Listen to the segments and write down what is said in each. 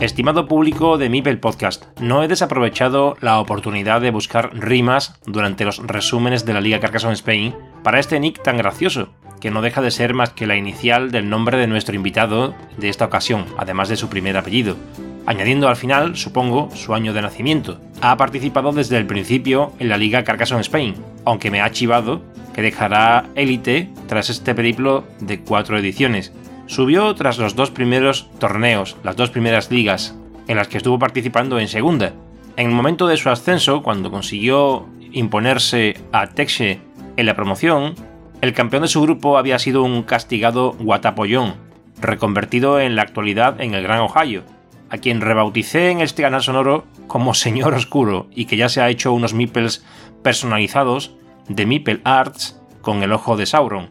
Estimado público de Mipel Podcast, no he desaprovechado la oportunidad de buscar rimas durante los resúmenes de la Liga Carcassonne Spain para este nick tan gracioso, que no deja de ser más que la inicial del nombre de nuestro invitado de esta ocasión, además de su primer apellido, añadiendo al final, supongo, su año de nacimiento. Ha participado desde el principio en la Liga Carcassonne Spain, aunque me ha chivado que dejará élite tras este periplo de cuatro ediciones, Subió tras los dos primeros torneos, las dos primeras ligas, en las que estuvo participando en segunda. En el momento de su ascenso, cuando consiguió imponerse a Texe en la promoción, el campeón de su grupo había sido un castigado Guatapollón, reconvertido en la actualidad en el Gran Ohio, a quien rebauticé en este canal sonoro como Señor Oscuro y que ya se ha hecho unos meeples personalizados de Meeple Arts con el ojo de Sauron.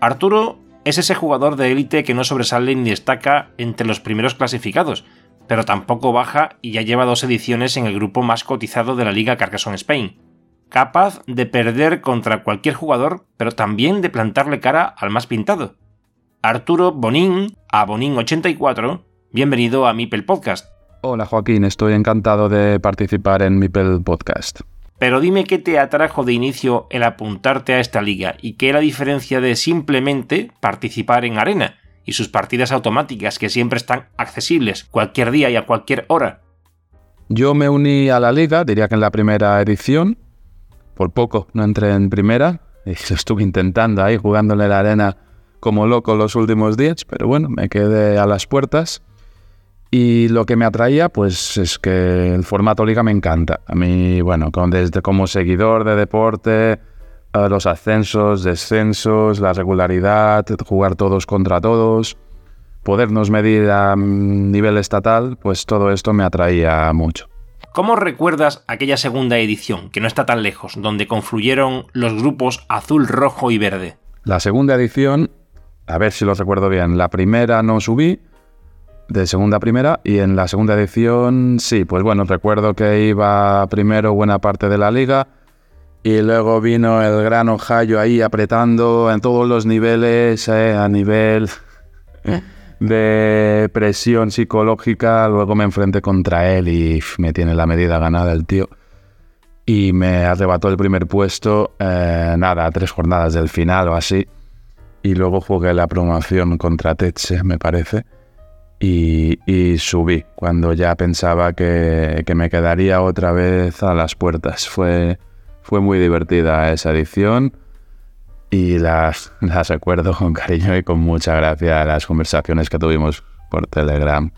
Arturo es ese jugador de élite que no sobresale ni destaca entre los primeros clasificados, pero tampoco baja y ya lleva dos ediciones en el grupo más cotizado de la Liga Carcassonne Spain. Capaz de perder contra cualquier jugador, pero también de plantarle cara al más pintado. Arturo Bonín, a Bonín84, bienvenido a Mipel Podcast. Hola Joaquín, estoy encantado de participar en Mipel Podcast. Pero dime qué te atrajo de inicio el apuntarte a esta liga y qué es la diferencia de simplemente participar en arena y sus partidas automáticas que siempre están accesibles cualquier día y a cualquier hora. Yo me uní a la liga, diría que en la primera edición, por poco no entré en primera, y estuve intentando ahí jugándole la arena como loco los últimos días, pero bueno, me quedé a las puertas y lo que me atraía, pues es que el formato liga me encanta. A mí, bueno, desde como seguidor de deporte, los ascensos, descensos, la regularidad, jugar todos contra todos, podernos medir a mm, nivel estatal, pues todo esto me atraía mucho. ¿Cómo recuerdas aquella segunda edición, que no está tan lejos, donde confluyeron los grupos azul, rojo y verde? La segunda edición, a ver si lo recuerdo bien, la primera no subí, de segunda a primera y en la segunda edición sí, pues bueno, recuerdo que iba primero buena parte de la liga y luego vino el gran Ohio ahí apretando en todos los niveles, eh, a nivel de presión psicológica, luego me enfrenté contra él y me tiene la medida ganada el tío y me arrebató el primer puesto, eh, nada, tres jornadas del final o así. Y luego jugué la promoción contra Teche, me parece y, subí cuando ya pensaba que, me quedaría otra vez a las puertas. Fue, fue muy divertida esa edición y las, las recuerdo con cariño y con mucha gracia las conversaciones que tuvimos por Telegram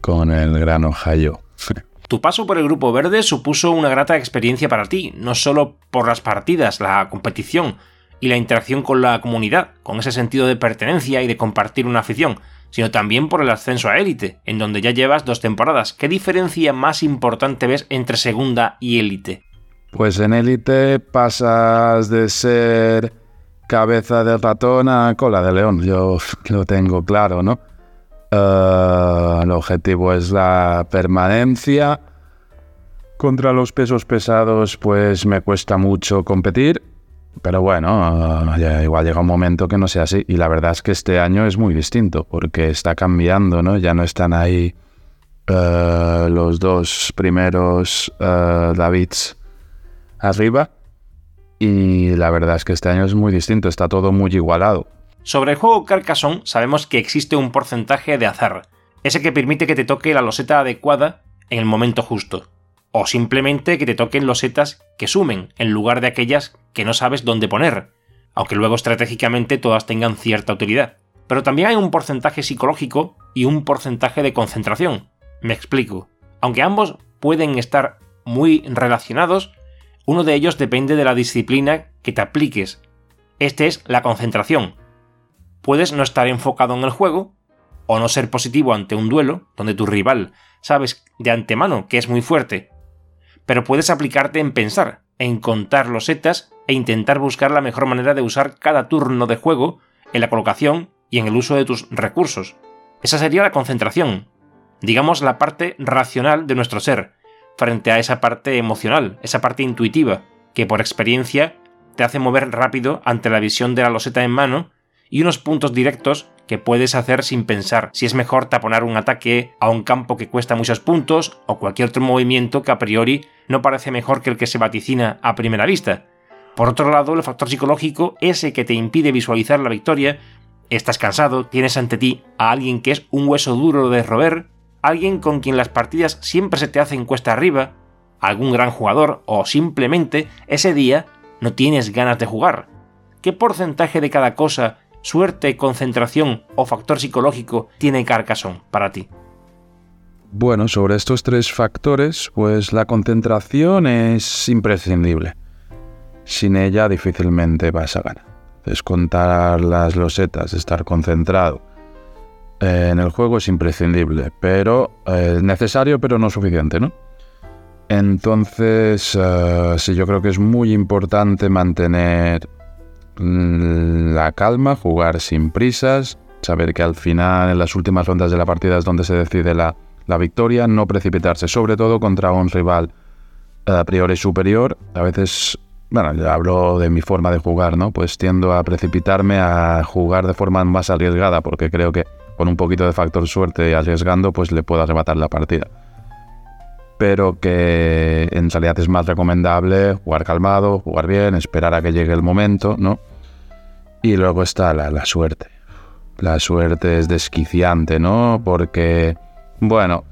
con el gran Ohio. Tu paso por el Grupo Verde supuso una grata experiencia para ti, no solo por las partidas, la competición y la interacción con la comunidad, con ese sentido de pertenencia y de compartir una afición, sino también por el ascenso a élite, en donde ya llevas dos temporadas. ¿Qué diferencia más importante ves entre segunda y élite? Pues en élite pasas de ser cabeza de ratón a cola de león, yo lo tengo claro, ¿no? Eh, el objetivo es la permanencia. Contra los pesos pesados, pues me cuesta mucho competir. Pero bueno, igual llega un momento que no sea así. Y la verdad es que este año es muy distinto porque está cambiando, ¿no? Ya no están ahí eh, los dos primeros uh, Davids arriba. Y la verdad es que este año es muy distinto, está todo muy igualado. Sobre el juego Carcassonne sabemos que existe un porcentaje de azar, ese que permite que te toque la loseta adecuada en el momento justo. O simplemente que te toquen los setas que sumen en lugar de aquellas que no sabes dónde poner, aunque luego estratégicamente todas tengan cierta utilidad. Pero también hay un porcentaje psicológico y un porcentaje de concentración. Me explico. Aunque ambos pueden estar muy relacionados, uno de ellos depende de la disciplina que te apliques. Este es la concentración. Puedes no estar enfocado en el juego, o no ser positivo ante un duelo, donde tu rival sabes de antemano que es muy fuerte, pero puedes aplicarte en pensar, en contar los setas e intentar buscar la mejor manera de usar cada turno de juego en la colocación y en el uso de tus recursos. Esa sería la concentración, digamos la parte racional de nuestro ser, frente a esa parte emocional, esa parte intuitiva, que por experiencia te hace mover rápido ante la visión de la loseta en mano y unos puntos directos que puedes hacer sin pensar si es mejor taponar un ataque a un campo que cuesta muchos puntos o cualquier otro movimiento que a priori no parece mejor que el que se vaticina a primera vista. Por otro lado, el factor psicológico, ese que te impide visualizar la victoria, estás cansado, tienes ante ti a alguien que es un hueso duro de roer, alguien con quien las partidas siempre se te hacen cuesta arriba, algún gran jugador o simplemente ese día no tienes ganas de jugar. ¿Qué porcentaje de cada cosa suerte, concentración o factor psicológico tiene Carcassonne para ti? Bueno, sobre estos tres factores, pues la concentración es imprescindible. Sin ella difícilmente vas a ganar. Descontar las losetas, estar concentrado en el juego es imprescindible, pero eh, necesario pero no suficiente, ¿no? Entonces, eh, sí, yo creo que es muy importante mantener la calma, jugar sin prisas, saber que al final, en las últimas rondas de la partida es donde se decide la, victoria, no precipitarse, sobre todo contra un rival eh, a priori superior. A veces, bueno, ya hablo de mi forma de jugar, ¿no? Pues tiendo a precipitarme a jugar de forma más arriesgada, porque creo que con un poquito de factor suerte y arriesgando, pues le puedo arrebatar la partida pero que en realidad es más recomendable jugar calmado, jugar bien, esperar a que llegue el momento, ¿no? Y luego está la, suerte. La suerte es desquiciante, ¿no? Porque, bueno,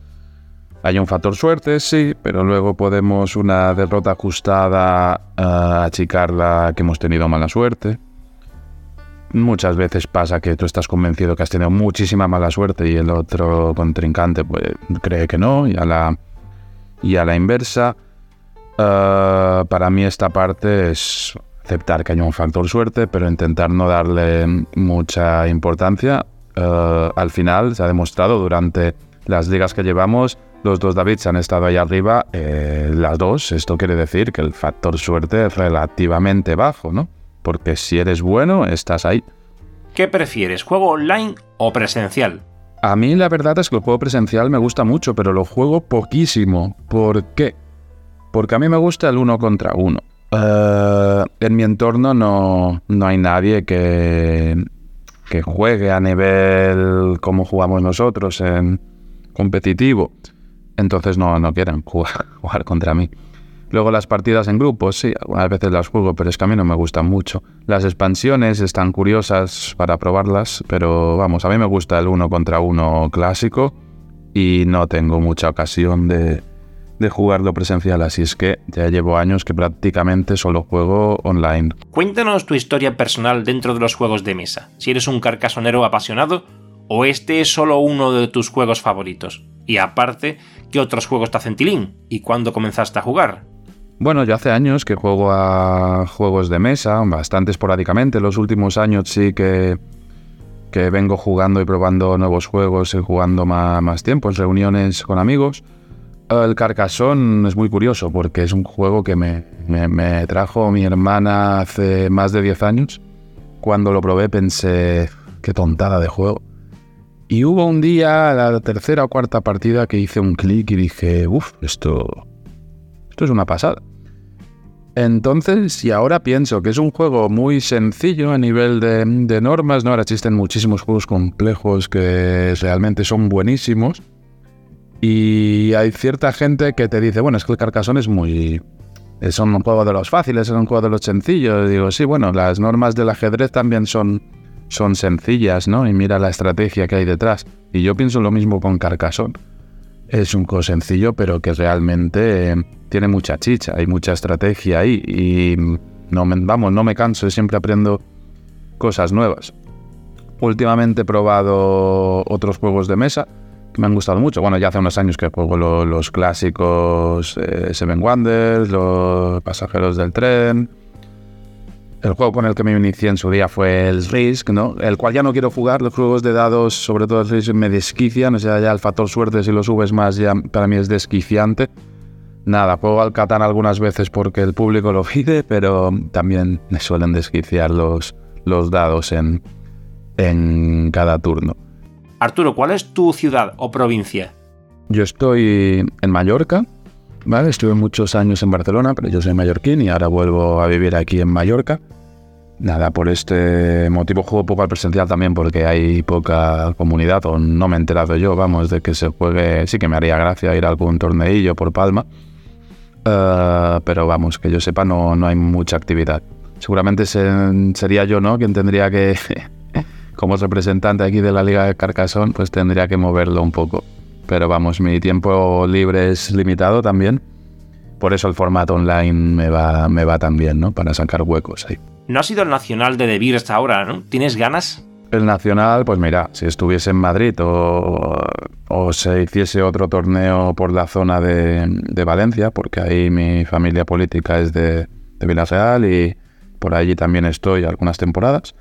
hay un factor suerte, sí, pero luego podemos una derrota ajustada a achicarla que hemos tenido mala suerte. Muchas veces pasa que tú estás convencido que has tenido muchísima mala suerte y el otro contrincante pues, cree que no, y a la y a la inversa, eh, para mí esta parte es aceptar que hay un factor suerte, pero intentar no darle mucha importancia. Eh, al final se ha demostrado durante las ligas que llevamos, los dos Davids han estado ahí arriba, eh, las dos. Esto quiere decir que el factor suerte es relativamente bajo, ¿no? Porque si eres bueno, estás ahí. ¿Qué prefieres, juego online o presencial? A mí la verdad es que el juego presencial me gusta mucho, pero lo juego poquísimo. ¿Por qué? Porque a mí me gusta el uno contra uno. Eh, en mi entorno no, no hay nadie que, que juegue a nivel como jugamos nosotros en competitivo. Entonces no, no quieren jugar, jugar contra mí. Luego las partidas en grupos, sí, algunas veces las juego, pero es que a mí no me gustan mucho. Las expansiones están curiosas para probarlas, pero vamos, a mí me gusta el uno contra uno clásico y no tengo mucha ocasión de, de jugarlo presencial, así es que ya llevo años que prácticamente solo juego online. Cuéntanos tu historia personal dentro de los juegos de mesa, si eres un carcasonero apasionado o este es solo uno de tus juegos favoritos. Y aparte, ¿qué otros juegos te hacen tilín? ¿Y cuándo comenzaste a jugar? Bueno, yo hace años que juego a juegos de mesa, bastante esporádicamente. Los últimos años sí que, que vengo jugando y probando nuevos juegos y jugando más, más tiempo en reuniones con amigos. El Carcassonne es muy curioso porque es un juego que me, trajo mi hermana hace más de 10 años. Cuando lo probé pensé, qué tontada de juego. Y hubo un día, la tercera o cuarta partida, que hice un clic y dije, uff, esto, esto es una pasada. Entonces, y ahora pienso que es un juego muy sencillo a nivel de, normas, ¿no? Ahora existen muchísimos juegos complejos que realmente son buenísimos. Y hay cierta gente que te dice, bueno, es que el Carcassonne es muy... Es un juego de los fáciles, es un juego de los sencillos. digo, sí, bueno, las normas del ajedrez también son, son sencillas, ¿no? Y mira la estrategia que hay detrás. Y yo pienso lo mismo con Carcassonne. es un juego sencillo, pero que realmente tiene mucha chicha, hay mucha estrategia ahí y no me, vamos, no me canso, siempre aprendo cosas nuevas. Últimamente he probado otros juegos de mesa me han gustado mucho. Bueno, ya hace unos años que juego los clásicos eh, Seven Wonders, los Pasajeros del Tren, el juego con el que me inicié en su día fue el Risk, ¿no? El cual ya no quiero jugar. Los juegos de dados, sobre todo el Risk, me desquician. O sea, ya el factor suerte, si lo subes más, ya para mí es desquiciante. Nada, juego al Catán algunas veces porque el público lo pide, pero también me suelen desquiciar los, los dados en, en cada turno. Arturo, ¿cuál es tu ciudad o provincia? Yo estoy en Mallorca, ¿vale? Estuve muchos años en Barcelona, pero yo soy mallorquín y ahora vuelvo a vivir aquí en Mallorca. Nada, por este motivo juego poco al presencial también porque hay poca comunidad o no me he enterado yo, vamos, de que se juegue. Sí que me haría gracia ir a algún torneillo por Palma, eh, pero vamos, que yo sepa no, no hay mucha actividad. Seguramente sería yo, ¿no? Quien tendría que, como representante aquí de la Liga de Carcassonne, pues tendría que moverlo un poco. Pero vamos, mi tiempo libre es limitado también. Por eso el formato online me va, me va tan bien, ¿no? Para sacar huecos ahí. No ha sido el Nacional de Debir hasta ahora, ¿no? ¿Tienes ganas? El Nacional, pues mira, si estuviese en Madrid o, o se hiciese otro torneo por la zona de, de, Valencia, porque ahí mi familia política es de, de Villarreal y por allí también estoy algunas temporadas,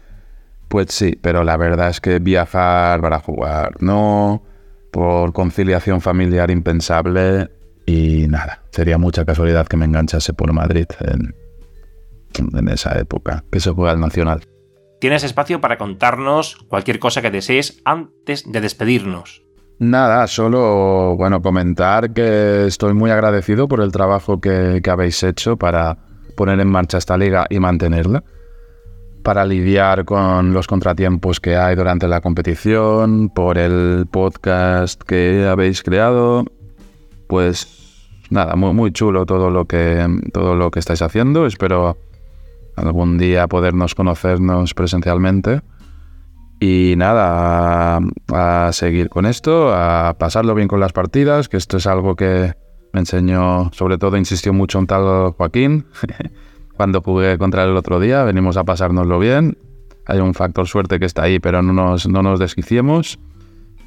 pues sí, pero la verdad es que viajar para jugar no por conciliación familiar impensable y nada, sería mucha casualidad que me enganchase por Madrid en, en esa época, que se juega el Nacional. Tienes espacio para contarnos cualquier cosa que desees antes de despedirnos. Nada, solo bueno comentar que estoy muy agradecido por el trabajo que, que habéis hecho para poner en marcha esta liga y mantenerla para lidiar con los contratiempos que hay durante la competición, por el podcast que habéis creado. Pues nada, muy, muy chulo todo lo que todo lo que estáis haciendo. Espero algún día podernos conocernos presencialmente. Y nada, a, a, seguir con esto, a pasarlo bien con las partidas, que esto es algo que me enseñó, sobre todo insistió mucho un tal Joaquín, cuando jugué contra él el otro día, venimos a pasárnoslo bien. Hay un factor suerte que está ahí, pero no nos, no nos desquiciemos.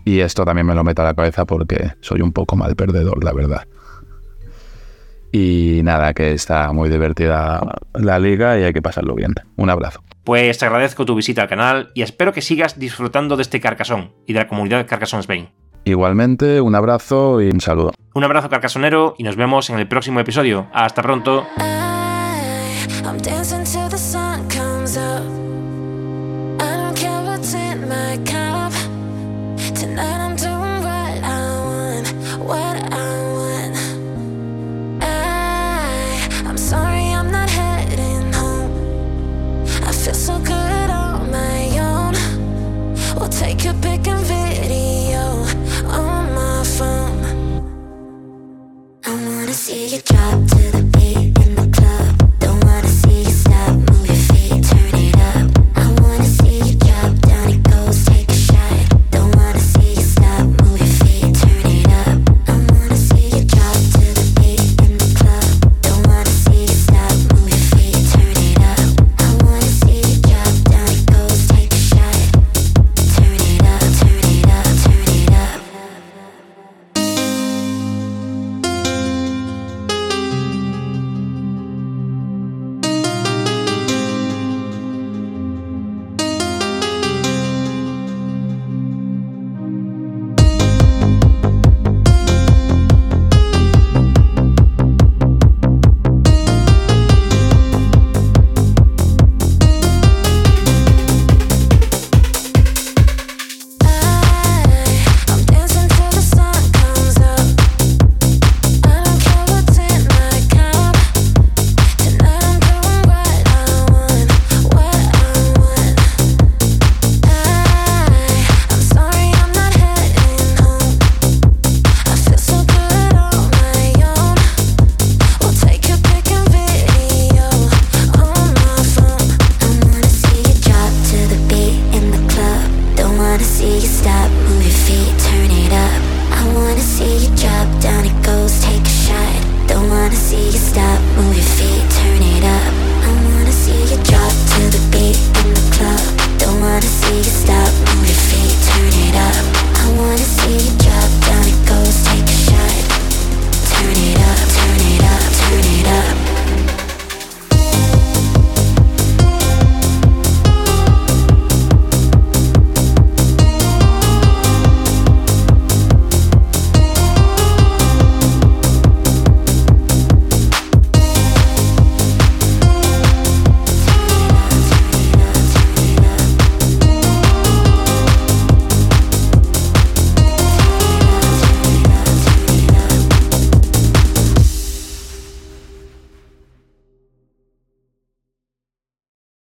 Y esto también me lo meto a la cabeza porque soy un poco mal perdedor, la verdad. Y nada, que está muy divertida la liga y hay que pasarlo bien. Un abrazo. Pues te agradezco tu visita al canal y espero que sigas disfrutando de este Carcasón y de la comunidad de Carcasón Spain. Igualmente, un abrazo y un saludo. Un abrazo carcasonero y nos vemos en el próximo episodio. Hasta pronto. I'm dancing to